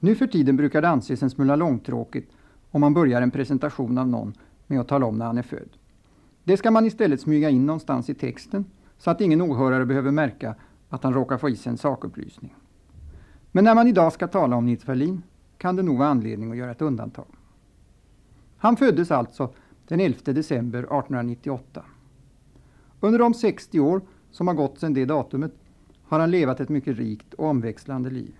Nu för tiden brukar det anses en smula långtråkigt om man börjar en presentation av någon med att tala om när han är född. Det ska man istället smyga in någonstans i texten så att ingen åhörare behöver märka att han råkar få i sig en sakupplysning. Men när man idag ska tala om Nils Ferlin kan det nog vara anledning att göra ett undantag. Han föddes alltså den 11 december 1898. Under de 60 år som har gått sedan det datumet har han levat ett mycket rikt och omväxlande liv.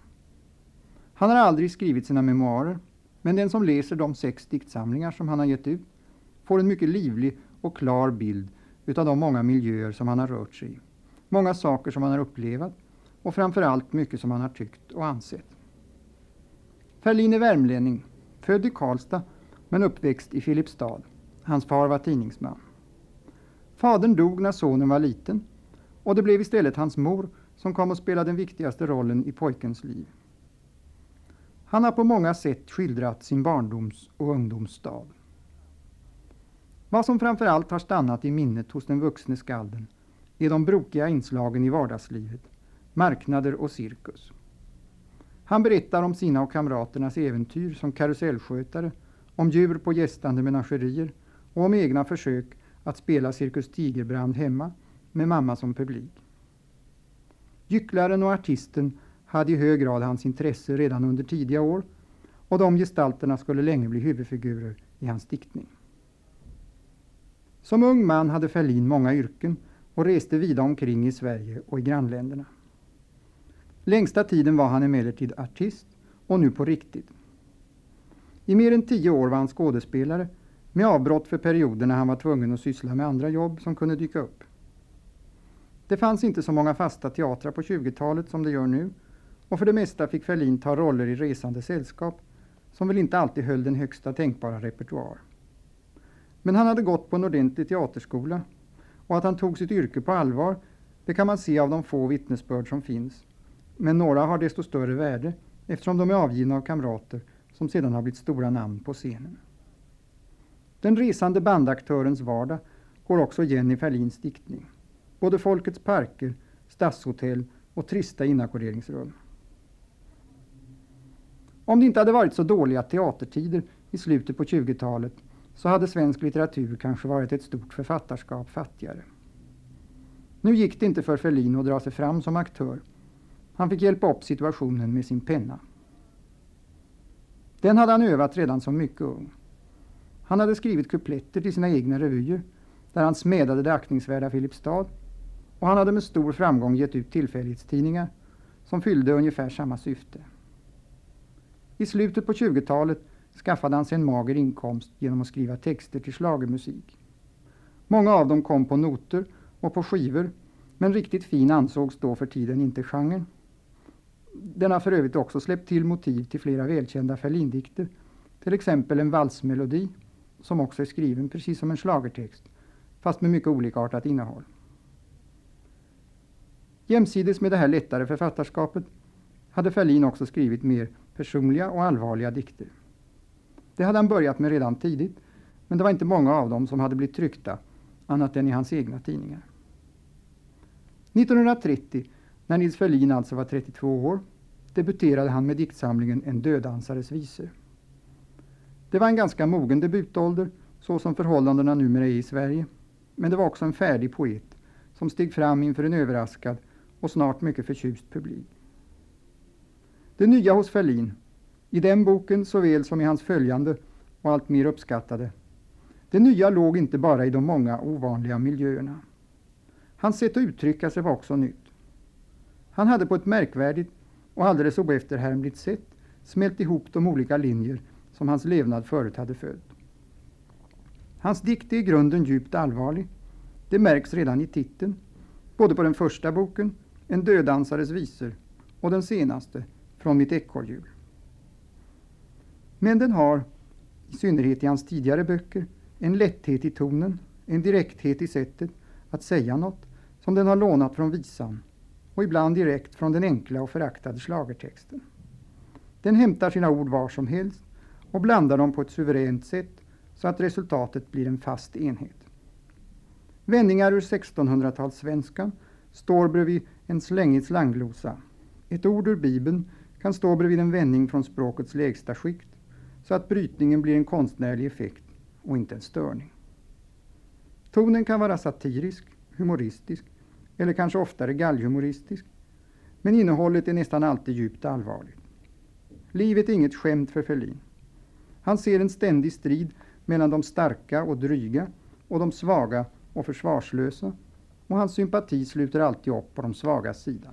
Han har aldrig skrivit sina memoarer, men den som läser de sex diktsamlingar som han har gett ut får en mycket livlig och klar bild utav de många miljöer som han har rört sig i. Många saker som han har upplevat och framförallt mycket som han har tyckt och ansett. Ferlin är värmlänning, född i Karlstad men uppväxt i Filipstad. Hans far var tidningsman. Fadern dog när sonen var liten och det blev istället hans mor som kom att spela den viktigaste rollen i pojkens liv. Han har på många sätt skildrat sin barndoms och ungdomsstad. Vad som framförallt har stannat i minnet hos den vuxne skalden är de brokiga inslagen i vardagslivet, marknader och cirkus. Han berättar om sina och kamraternas äventyr som karusellskötare, om djur på gästande menagerier och om egna försök att spela Cirkus Tigerbrand hemma med mamma som publik. Gycklaren och artisten hade i hög grad hans intresse redan under tidiga år och de gestalterna skulle länge bli huvudfigurer i hans diktning. Som ung man hade Ferlin många yrken och reste vida omkring i Sverige och i grannländerna. Längsta tiden var han emellertid artist och nu på riktigt. I mer än tio år var han skådespelare med avbrott för perioder när han var tvungen att syssla med andra jobb som kunde dyka upp. Det fanns inte så många fasta teatrar på 20-talet som det gör nu och för det mesta fick Ferlin ta roller i resande sällskap som väl inte alltid höll den högsta tänkbara repertoar. Men han hade gått på en ordentlig teaterskola och att han tog sitt yrke på allvar det kan man se av de få vittnesbörd som finns. Men några har desto större värde eftersom de är avgivna av kamrater som sedan har blivit stora namn på scenen. Den resande bandaktörens vardag går också igen i Ferlins diktning. Både Folkets parker, stadshotell och trista inackorderingsrum. Om det inte hade varit så dåliga teatertider i slutet på 20-talet så hade svensk litteratur kanske varit ett stort författarskap fattigare. Nu gick det inte för Ferlin att dra sig fram som aktör. Han fick hjälpa upp situationen med sin penna. Den hade han övat redan som mycket ung. Han hade skrivit kupletter till sina egna revyer där han smädade det aktningsvärda Filipstad och han hade med stor framgång gett ut tillfällighetstidningar som fyllde ungefär samma syfte. I slutet på 20-talet skaffade han sig en mager inkomst genom att skriva texter till slagermusik. Många av dem kom på noter och på skivor, men riktigt fin ansågs då för tiden inte genren. Den har för övrigt också släppt till motiv till flera välkända Ferlindikter, till exempel en valsmelodi som också är skriven precis som en slagertext, fast med mycket olikartat innehåll. Jämsides med det här lättare författarskapet hade Ferlin också skrivit mer personliga och allvarliga dikter. Det hade han börjat med redan tidigt, men det var inte många av dem som hade blivit tryckta, annat än i hans egna tidningar. 1930, när Nils Ferlin alltså var 32 år, debuterade han med diktsamlingen En dödansares visor. Det var en ganska mogen debutålder, så som förhållandena numera är i Sverige, men det var också en färdig poet som steg fram inför en överraskad och snart mycket förtjust publik. Det nya hos Ferlin, i den boken såväl som i hans följande och allt mer uppskattade, det nya låg inte bara i de många ovanliga miljöerna. Hans sätt att uttrycka sig var också nytt. Han hade på ett märkvärdigt och alldeles oefterhärmligt sätt smält ihop de olika linjer som hans levnad förut hade följt. Hans dikt är i grunden djupt allvarlig. Det märks redan i titeln, både på den första boken, En dödansares visor, och den senaste, från mitt ekorrhjul. Men den har, i synnerhet i hans tidigare böcker, en lätthet i tonen, en direkthet i sättet att säga något som den har lånat från visan och ibland direkt från den enkla och föraktade slagertexten. Den hämtar sina ord var som helst och blandar dem på ett suveränt sätt så att resultatet blir en fast enhet. Vändningar ur 1600-talssvenskan står bredvid en slängig slanglosa, Ett ord ur Bibeln kan stå bredvid en vändning från språkets lägsta skikt så att brytningen blir en konstnärlig effekt och inte en störning. Tonen kan vara satirisk, humoristisk eller kanske oftare galghumoristisk men innehållet är nästan alltid djupt allvarligt. Livet är inget skämt för Ferlin. Han ser en ständig strid mellan de starka och dryga och de svaga och försvarslösa och hans sympati sluter alltid upp på de svagas sida.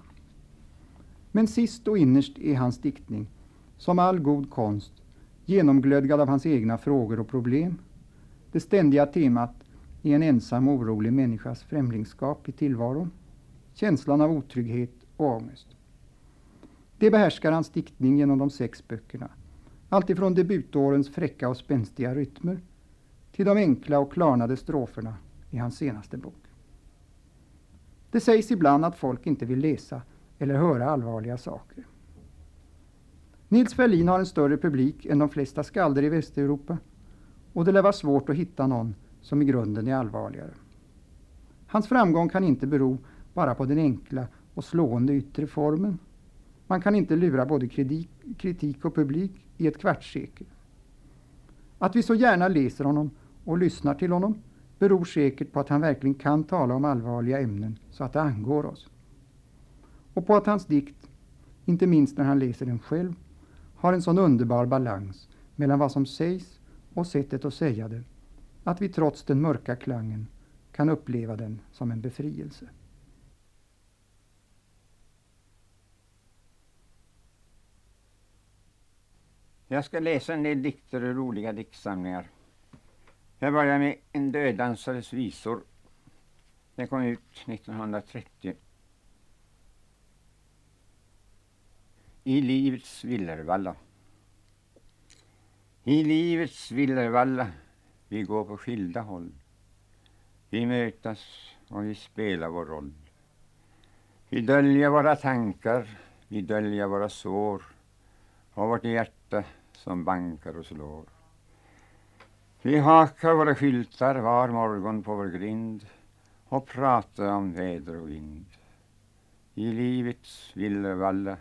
Men sist och innerst är hans diktning, som all god konst, genomglödgad av hans egna frågor och problem. Det ständiga temat är en ensam orolig människas främlingskap i tillvaron, känslan av otrygghet och ångest. Det behärskar hans diktning genom de sex böckerna, alltifrån debutårens fräcka och spänstiga rytmer till de enkla och klarnade stroferna i hans senaste bok. Det sägs ibland att folk inte vill läsa eller höra allvarliga saker. Nils Ferlin har en större publik än de flesta skalder i Västeuropa och det lär vara svårt att hitta någon som i grunden är allvarligare. Hans framgång kan inte bero bara på den enkla och slående yttre formen. Man kan inte lura både kritik och publik i ett kvartssekel. Att vi så gärna läser honom och lyssnar till honom beror säkert på att han verkligen kan tala om allvarliga ämnen så att det angår oss. Och på att hans dikt, inte minst när han läser den själv, har en sån underbar balans mellan vad som sägs och sättet att säga det, att vi trots den mörka klangen kan uppleva den som en befrielse. Jag ska läsa en del dikter ur roliga diktsamlingar. Jag börjar med En dödansares visor. Den kom ut 1930. I livets villervalla. I livets villervalla vi går på skilda håll. Vi mötas och vi spelar vår roll. Vi döljer våra tankar, vi döljer våra sår och vårt hjärta som bankar och slår. Vi hakar våra skyltar var morgon på vår grind och pratar om väder och vind. I livets villervalla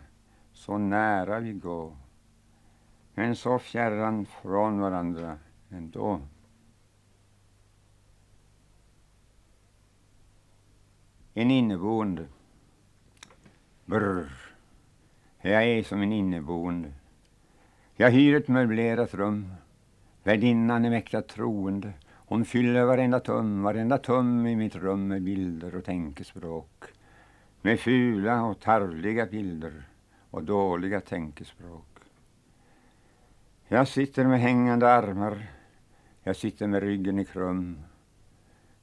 så nära vi gå men så fjärran från varandra ändå. En inneboende. Brr. Jag är som en inneboende. Jag hyr ett möblerat rum. Värdinnan är mäkta troende. Hon fyller varenda tum, varenda tum i mitt rum med bilder och tänkespråk. Med fula och tarvliga bilder och dåliga tänkespråk. Jag sitter med hängande armar. Jag sitter med ryggen i krum.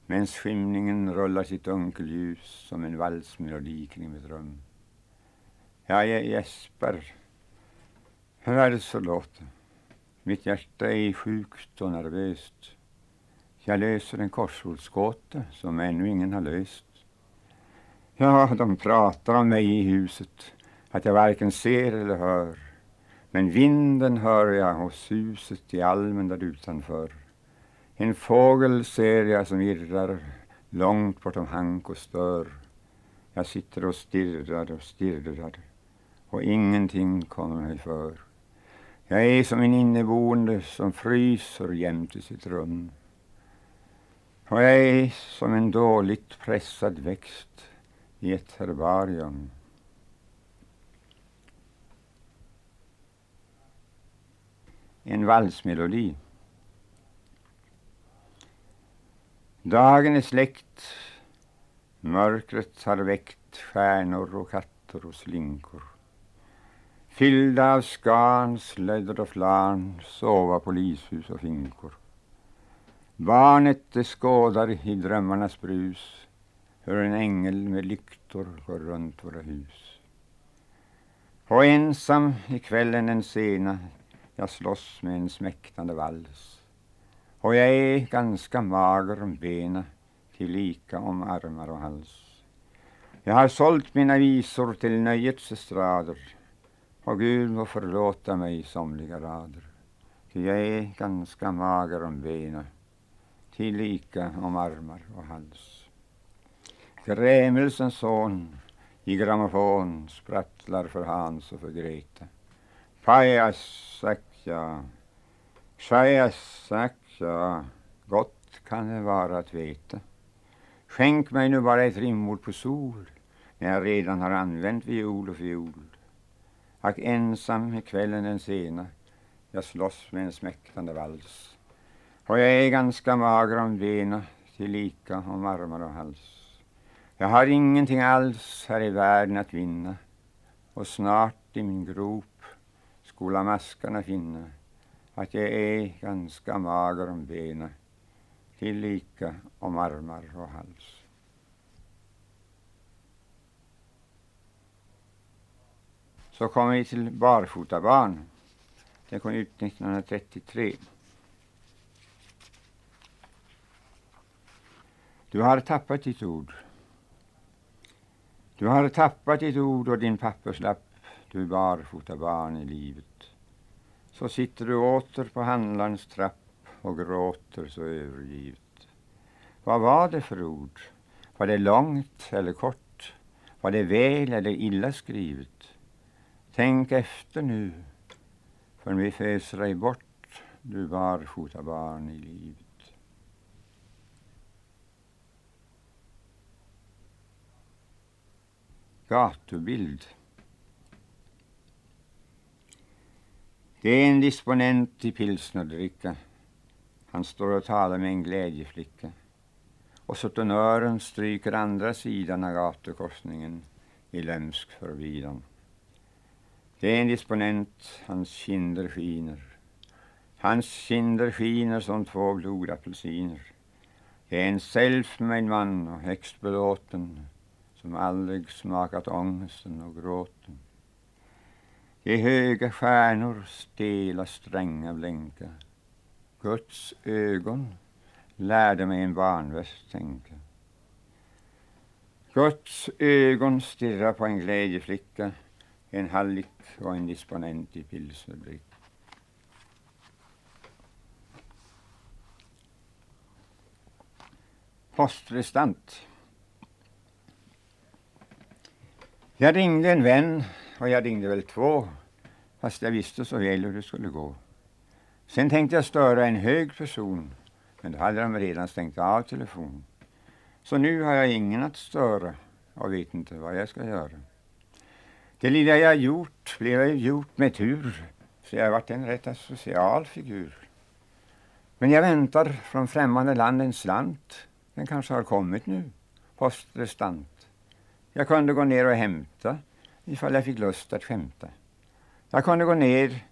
Medan skymningen rullar sitt dunkelljus som en valsmelodi kring mitt rum. Ja, jag gäspar hur är det så låter? Mitt hjärta är sjukt och nervöst. Jag löser en korsordsgåta som ännu ingen har löst. Ja, de pratar om mig i huset, att jag varken ser eller hör. Men vinden hör jag och suset i almen där utanför. En fågel ser jag som irrar långt bortom hank och stör. Jag sitter och stirrar och stirrar och ingenting kommer mig för. Jag är som en inneboende som fryser jämte sitt rum. Och jag är som en dåligt pressad växt i ett herbarium. En valsmelodi. Dagen är släckt, mörkret har väckt stjärnor och katter och slinkor. Fyllda av skan, slödder och flarn, sova polishus och finkor. Barnet det skådar i drömmarnas brus hur en ängel med lyktor går runt våra hus. Och ensam i kvällen den sena jag slåss med en smäktande vals. Och jag är ganska mager om bena, tillika om armar och hals. Jag har sålt mina visor till nöjets estrader och Gud må förlåta mig somliga rader. Ty jag är ganska mager om bena, tillika om armar och hals. Grämelsens son i grammofon sprattlar för Hans och för Greta ja. Pajasakja, Shajasakja, gott kan det vara att veta. Skänk mig nu bara ett rimord på sol, när jag redan har använt viol och fiol. Ack ensam i kvällen den sena, jag slåss med en smäktande vals. Och jag är ganska mager om bena, tillika om armar och hals. Jag har ingenting alls här i världen att vinna och snart i min grop skola maskarna finna att jag är ganska mager om bena tillika om armar och hals. Så kommer vi till barfotabarn. Det kom ut 1933. Du har tappat ditt ord. Du har tappat ditt ord och din papperslapp, du barfotabarn i livet. Så sitter du åter på handlarns trapp och gråter så övergivet. Vad var det för ord? Var det långt eller kort? Var det väl eller illa skrivet? Tänk efter nu, för vi föser dig bort, du barfotabarn i livet. Gatubild. Det är en disponent i pilsnerdricka. Han står och talar med en glädjeflicka. Och sutenören stryker andra sidan av gatukorsningen i lömsk förbidan. Det är en disponent, hans kinder skiner. Hans kinder skiner som två blodapelsiner. Det är en self-made man och högst belåten som aldrig smakat ångesten och gråten. De höga stjärnor stela stränga blänka. Guds ögon lärde mig en barnvers tänka. Guds ögon stirrar på en glädjeflicka, en hallick och en disponent i pilsnerbricka. Postrestant. Jag ringde en vän och jag ringde väl två, fast jag visste så väl hur det skulle gå. Sen tänkte jag störa en hög person, men då hade de redan stängt av telefonen. Så nu har jag ingen att störa och vet inte vad jag ska göra. Det lilla jag gjort blev jag gjort med tur, så jag har varit en rätt social figur. Men jag väntar från främmande land en slant. Den kanske har kommit nu, postrestant. Jag kunde gå ner och hämta ifall jag fick lust att skämta. Jag kunde gå ner,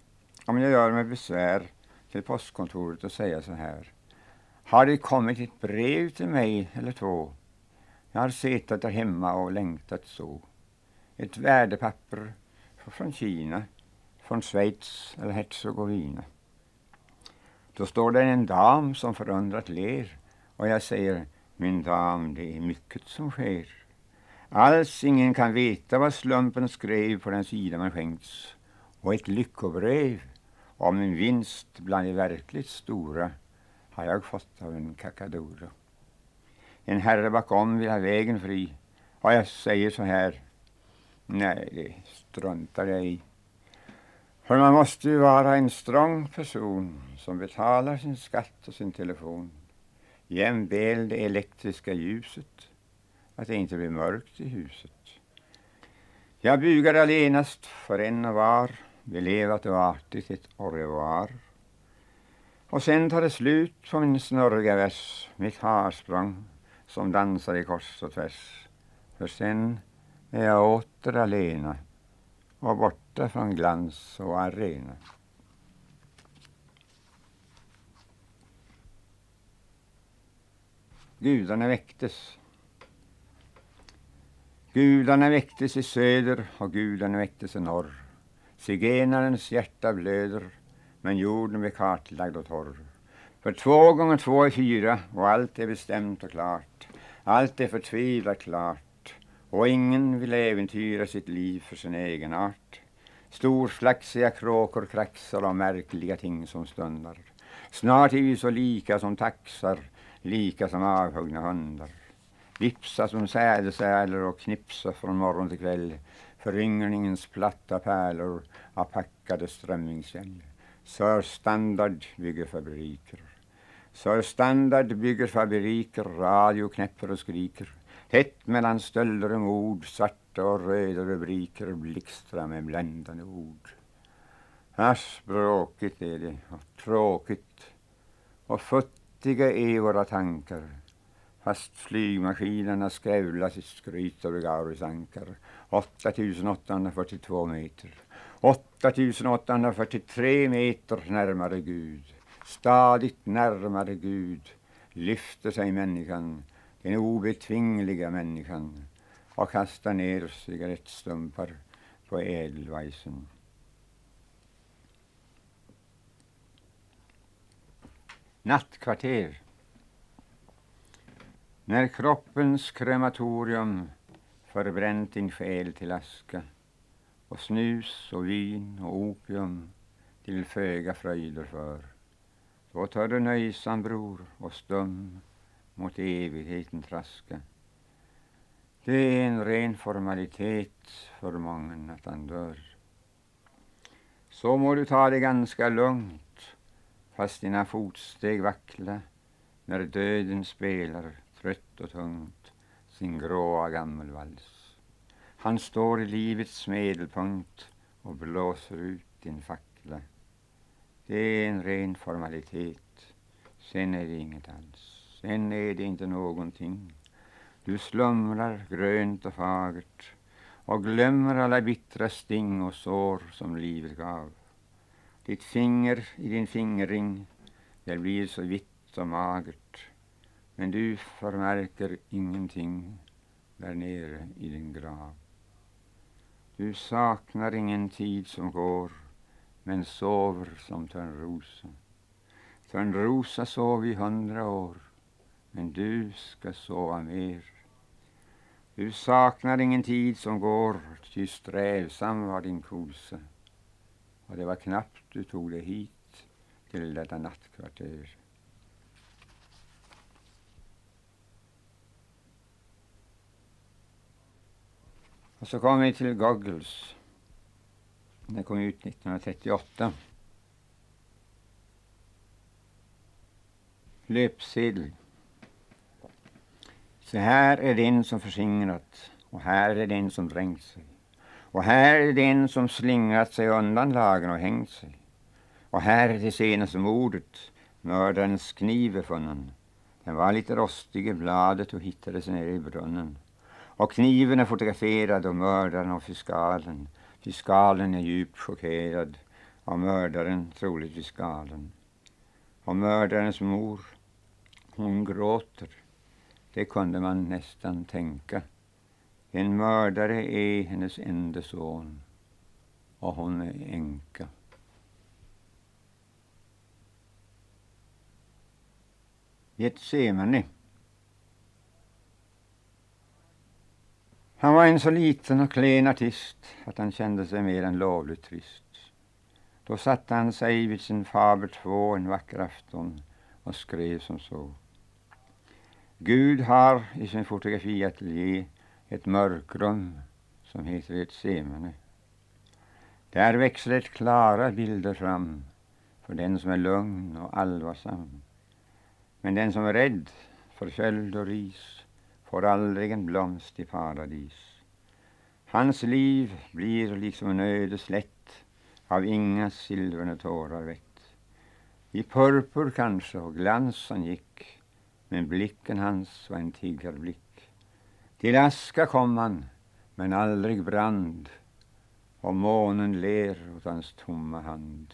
om jag gör mig besvär, till postkontoret och säga så här. Har det kommit ett brev till mig eller två? Jag har suttit där hemma och längtat så. Ett värdepapper från Kina, från Schweiz eller Herzegovina. Då står det en dam som förundrat ler och jag säger, min dam, det är mycket som sker. Alls ingen kan veta vad slumpen skrev på den sida man skänkts. Och ett lyckobrev om en vinst bland de verkligt stora har jag fått av en kakadoro. En herre bakom vill ha vägen fri. Och jag säger så här. Nej, det struntar jag i. För man måste ju vara en strong person som betalar sin skatt och sin telefon. Jämväl det elektriska ljuset att det inte blir mörkt i huset. Jag bugar allenast för en och var, vi levat och artigt ett au revoir. Och sen tar det slut på min snurriga vers, mitt harsprång som dansar i kors och tvärs. För sen är jag åter alena och borta från glans och arena. Gudarna väcktes Gudarna väcktes i söder och gudarna väcktes i norr. Zigenarens hjärta blöder, men jorden blir kartlagd och torr. För två gånger två är fyra och allt är bestämt och klart. Allt är förtvivlat klart och ingen vill äventyra sitt liv för sin egen art. Storflaxiga kråkor kraxar och märkliga ting som stundar. Snart är vi så lika som taxar, lika som avhuggna hundar. Vipsa som sädesärlor och knipsa från morgon till kväll. föryngringens platta pärlor av packade strömmingskäll. Sir Standard bygger fabriker. Sir Standard bygger fabriker, radio knäpper och skriker. Tätt mellan stölder och mord, svarta och röda rubriker blixtrar med bländande ord. Asch, bråkigt är det och tråkigt och futtiga är våra tankar fast flygmaskinerna skrävlas i skryt över Gauris ankar. 8842 meter. 8843 meter närmare Gud. Stadigt närmare Gud lyfter sig människan, den obetvingliga människan och kastar ner cigarettstumpar på Edelweisen. Nattkvarter när kroppens krematorium förbränt din själ till aska och snus och vin och opium till föga fröjder för. Då tar du nöjsam bror och stum mot evigheten traska. Det är en ren formalitet för många att han dör. Så må du ta det ganska lugnt fast dina fotsteg vackla när döden spelar trött och tungt, sin gråa gammelvals. Han står i livets medelpunkt och blåser ut din fackla. Det är en ren formalitet. Sen är det inget alls. Sen är det inte någonting. Du slumrar grönt och fagert och glömmer alla bittra sting och sår som livet gav. Ditt finger i din fingerring, det blir så vitt och magert men du förmärker ingenting där nere i din grav. Du saknar ingen tid som går, men sover som Törnrosa. Törnrosa sov i hundra år, men du ska sova mer. Du saknar ingen tid som går, ty strävsam var din kosa. Och det var knappt du tog dig hit till detta nattkvarter. Och så kom vi till Goggles. Den kom ut 1938. Löpsedel. Så här är den som förskingrat och här är den som dränkt sig. Och här är den som slingrat sig undan lagen och hängt sig. Och här är det senaste mordet, mördarens kniv är funnen. Den var lite rostig i bladet och hittades nere i brunnen. Och kniven är fotograferad och mördaren och fiskalen. Fiskalen är djupt chockerad av mördaren, troligtvis galen. Och mördarens mor, hon gråter. Det kunde man nästan tänka. En mördare är hennes enda son och hon är änka. Getsemane Han var en så liten och klen artist att han kände sig mer än lovligt trist. Då satte han sig vid sin Faber 2 en vacker afton och skrev som så. Gud har i sin fotografiateljé ett mörkrum som heter ett semene. Där växer ett klara bilder fram för den som är lugn och allvarsam. Men den som är rädd för köld och ris får aldrig en blomst i paradis. Hans liv blir liksom en ödeslätt av inga silverne tårar väckt. I purpur kanske och glans han gick, men blicken hans var en tiggarblick. Till aska kom han, men aldrig brand, och månen ler åt hans tomma hand.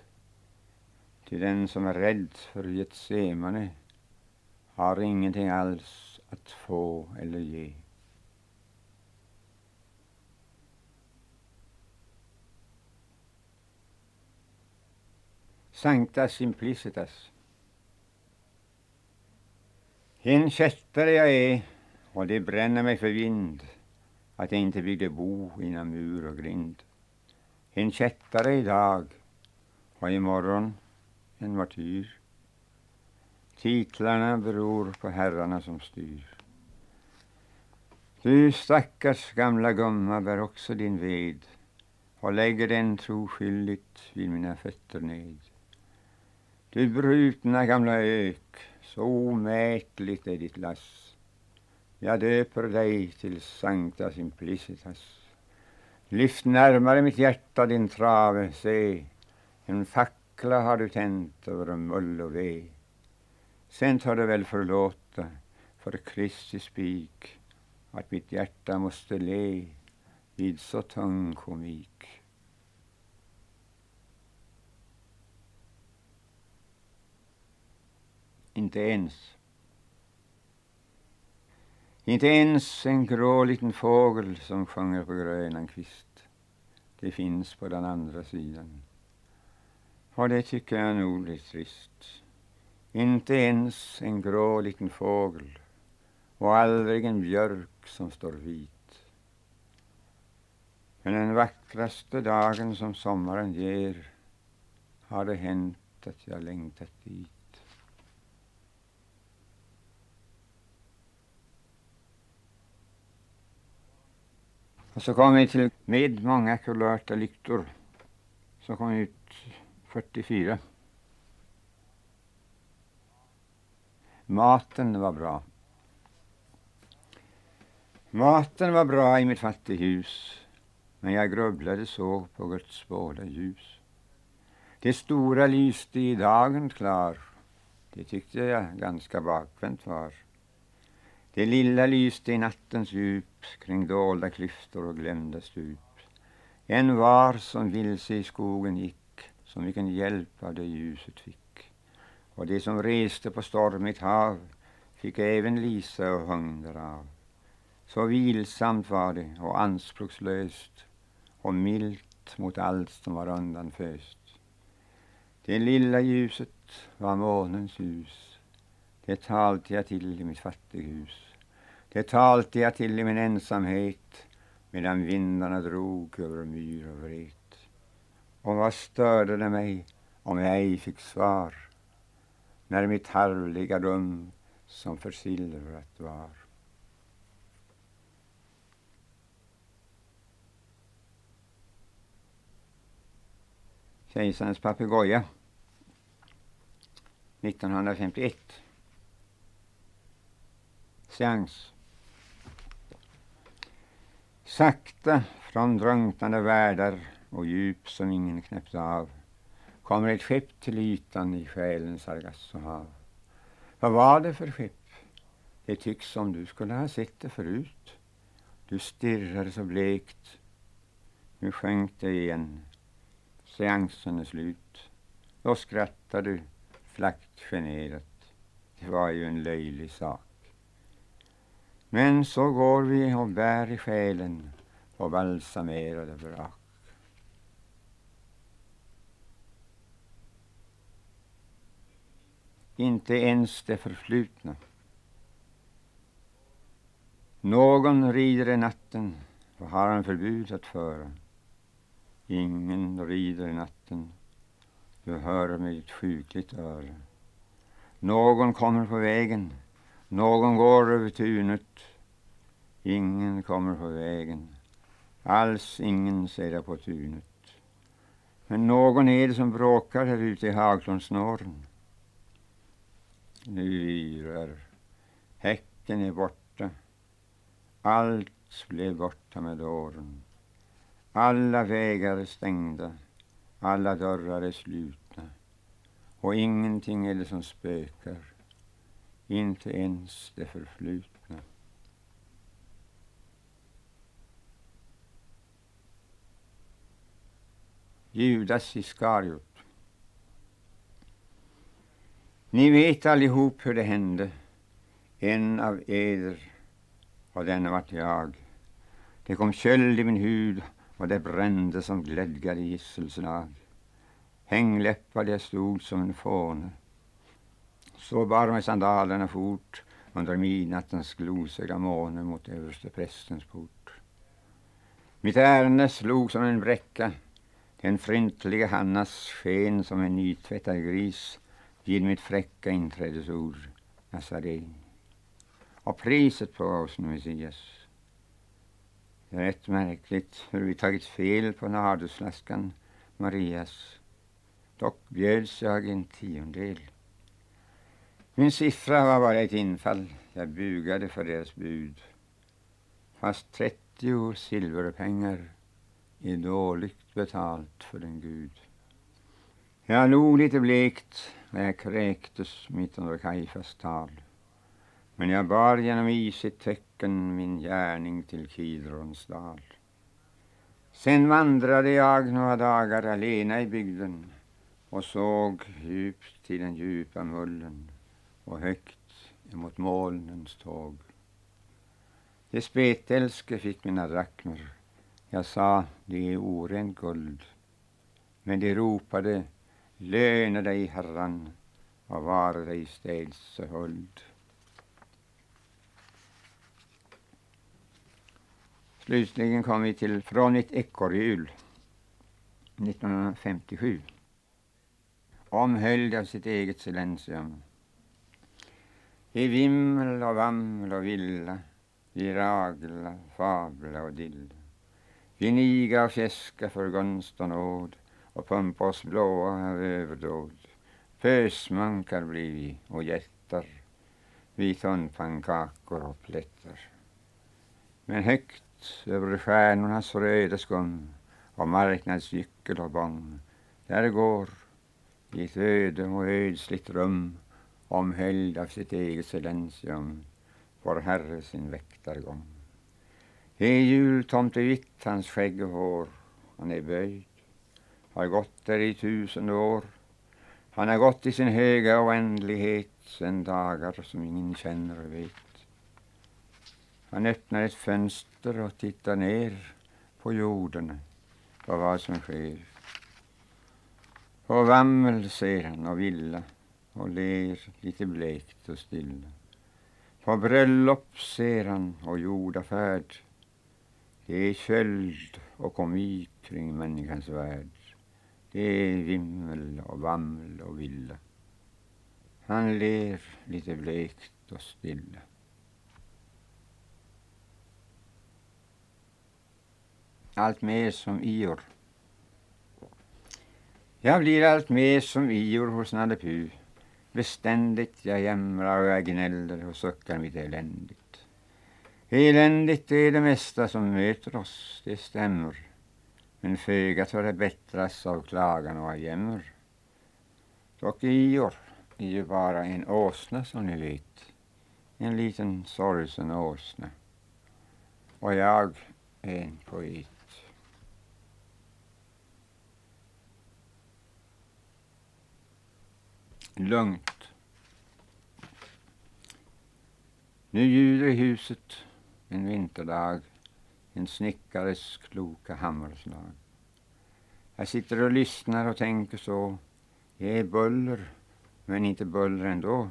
Till den som är rädd för Getsemane har ingenting alls att få eller ge. Sancta simplicitas. En kättare jag är och det bränner mig för vind att jag inte byggde bo inom mur och grind. En kättare idag och imorgon en martyr. Titlarna beror på herrarna som styr. Du stackars gamla gumma bär också din ved och lägger den troskyldigt vid mina fötter ned. Du brutna gamla ök, så omätligt är ditt lass. Jag döper dig till Sancta Simplicitas. Lyft närmare mitt hjärta din trave, se, en fackla har du tänt över mull och ve. Sen tar du väl förlåta för Kristi spik att mitt hjärta måste le vid så tung komik. Inte ens. Inte ens en grå liten fågel som sjunger på grönan kvist. Det finns på den andra sidan. Och det tycker jag nog är trist. Inte ens en grå liten fågel och aldrig en björk som står vit. Men den vackraste dagen som sommaren ger har det hänt att jag längtat dit. Och så kom vi till med många kulörta lyktor. som kom ut 44. Maten var bra. Maten var bra i mitt fattighus, men jag grubblade så på Guds båda ljus. Det stora lyste i dagen klar, det tyckte jag ganska bakvänt var. Det lilla lyste i nattens djup kring dolda klyftor och glömda stup. En var som vilse i skogen gick, som vilken hjälp av det ljuset fick. Och de som reste på stormigt hav fick även Lisa och hung därav. Så vilsamt var det och anspråkslöst och milt mot allt som var undanföst. Det lilla ljuset var månens ljus. Det talte jag till i mitt fattighus. Det talte jag till i min ensamhet medan vindarna drog över myr och vret. Och vad störde det mig om jag ej fick svar när mitt harvliga rum som försilvrat var. Kejsarens papegoja 1951. Seans. Sakta från drunknande världar och djup som ingen knäppte av kommer ett skepp till ytan i själens Sargassohav. Vad var det för skepp? Det tycks som du skulle ha sett det förut. Du stirrar så blekt. Nu sjönk det igen. Seansen är slut. Då skrattar du flackt generat. Det var ju en löjlig sak. Men så går vi och bär i själen på balsamerade vrak. Inte ens det förflutna. Någon rider i natten, vad har han förbud att föra? Ingen rider i natten, du hör med ett sjukligt öra. Någon kommer på vägen, någon går över tunet. Ingen kommer på vägen, alls ingen ser jag på tunet. Men någon är det som bråkar här ute i Haglundsnåren. Nu yrar, häcken är borta, allt blev borta med åren. Alla vägar är stängda, alla dörrar är slutna och ingenting är det som spökar, inte ens det förflutna. Judas Iskariot. Ni vet allihop hur det hände. En av eder, och den vart jag. Det kom köld i min hud och det brände som glädgade gisselslag. Hängläppad jag stod som en fåne. Så bar mig sandalerna fort under midnattens glosiga måne mot överste prästens port. Mitt ärende slog som en bräcka, den fryntliga Hannas sken som en nytvättad gris vid mitt fräcka inträdesord, Nazaré. Och priset på oss, Messias, Det är rätt märkligt hur vi tagit fel på nardusflaskan Marias. Dock bjöds jag en tiondel. Min siffra var bara ett infall. Jag bugade för deras bud. Fast trettio silverpengar är dåligt betalt för en gud. Jag log lite blekt när jag kräktes mitt under Kajfas tal. Men jag bar genom isigt tecken min gärning till Kidrons dal. Sen vandrade jag några dagar alena i bygden och såg djupt till den djupa mullen och högt emot molnens tåg. Det spetälske fick mina drakmer. Jag sa, det är orent guld. Men de ropade, löna dig herran och vare dig städse huld. Slutligen kom vi till Från ett ekorrhjul 1957. Omhöljd av sitt eget silensium. I vimmel och vammel och villa, vi ragla, fabla och dilla. Vi niga och fjäska för gunst och nåd och pumpa oss blåa av överdåd. Pösmunkar blir vi och jättar, vi tunnpannkakor och plättar. Men högt över stjärnornas röda skum och marknadsgyckel och bång. Där går i ett öde och ödsligt rum omhöljd av sitt eget silensium vår Herre sin väktargång. Det är jultomte vitt hans skägg och hår, han är böjd, har gått där i tusen år. Han har gått i sin höga oändlighet sen dagar som ingen känner och vet. Han öppnar ett fönster och tittar ner på jorden, på vad som sker. På vammel ser han och villa och ler lite blekt och stilla. På bröllop ser han och jordafärd. Det är köld och komik kring människans värld. Det är vimmel och vammel och villa. Han ler lite blekt och stilla. allt mer som Ior. Jag blir allt mer som Ior hos Nalle Puh. Beständigt jag jämrar och jag gnäller och suckar mitt eländigt. Eländigt är det mesta som möter oss, det stämmer. Men föga för det bättras av klagan och av jämmer. Dock Ior är ju bara en åsna som ni vet. En liten sorgsen åsna. Och jag är en poet. lugnt. Nu ljuder i huset en vinterdag en snickares kloka hammarslag. Jag sitter och lyssnar och tänker så. Det är buller, men inte buller ändå.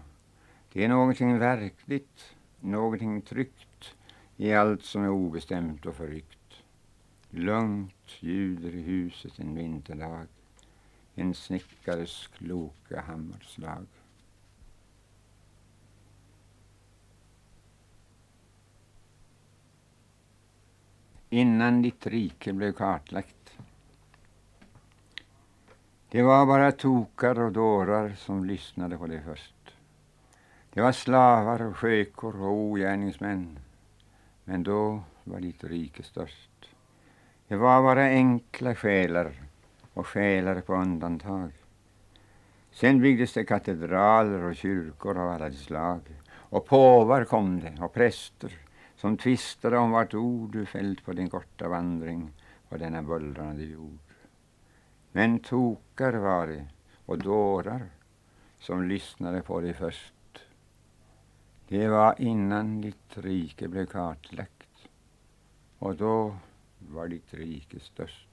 Det är någonting verkligt, någonting tryggt i allt som är obestämt och förryckt. Lugnt ljuder i huset en vinterdag en snickares kloka hammarslag. Innan ditt rike blev kartlagt. Det var bara tokar och dårar som lyssnade på det först. Det var slavar och skökor och ogärningsmän. Men då var ditt rike störst. Det var bara enkla själar och själar på undantag. Sen byggdes det katedraler och kyrkor av alla slag. Och påvar kom det och präster som tvistade om vart ord du fällt på din korta vandring på denna bullrande jord. Men tokar var det och dårar som lyssnade på dig först. Det var innan ditt rike blev kartlagt och då var ditt rike störst.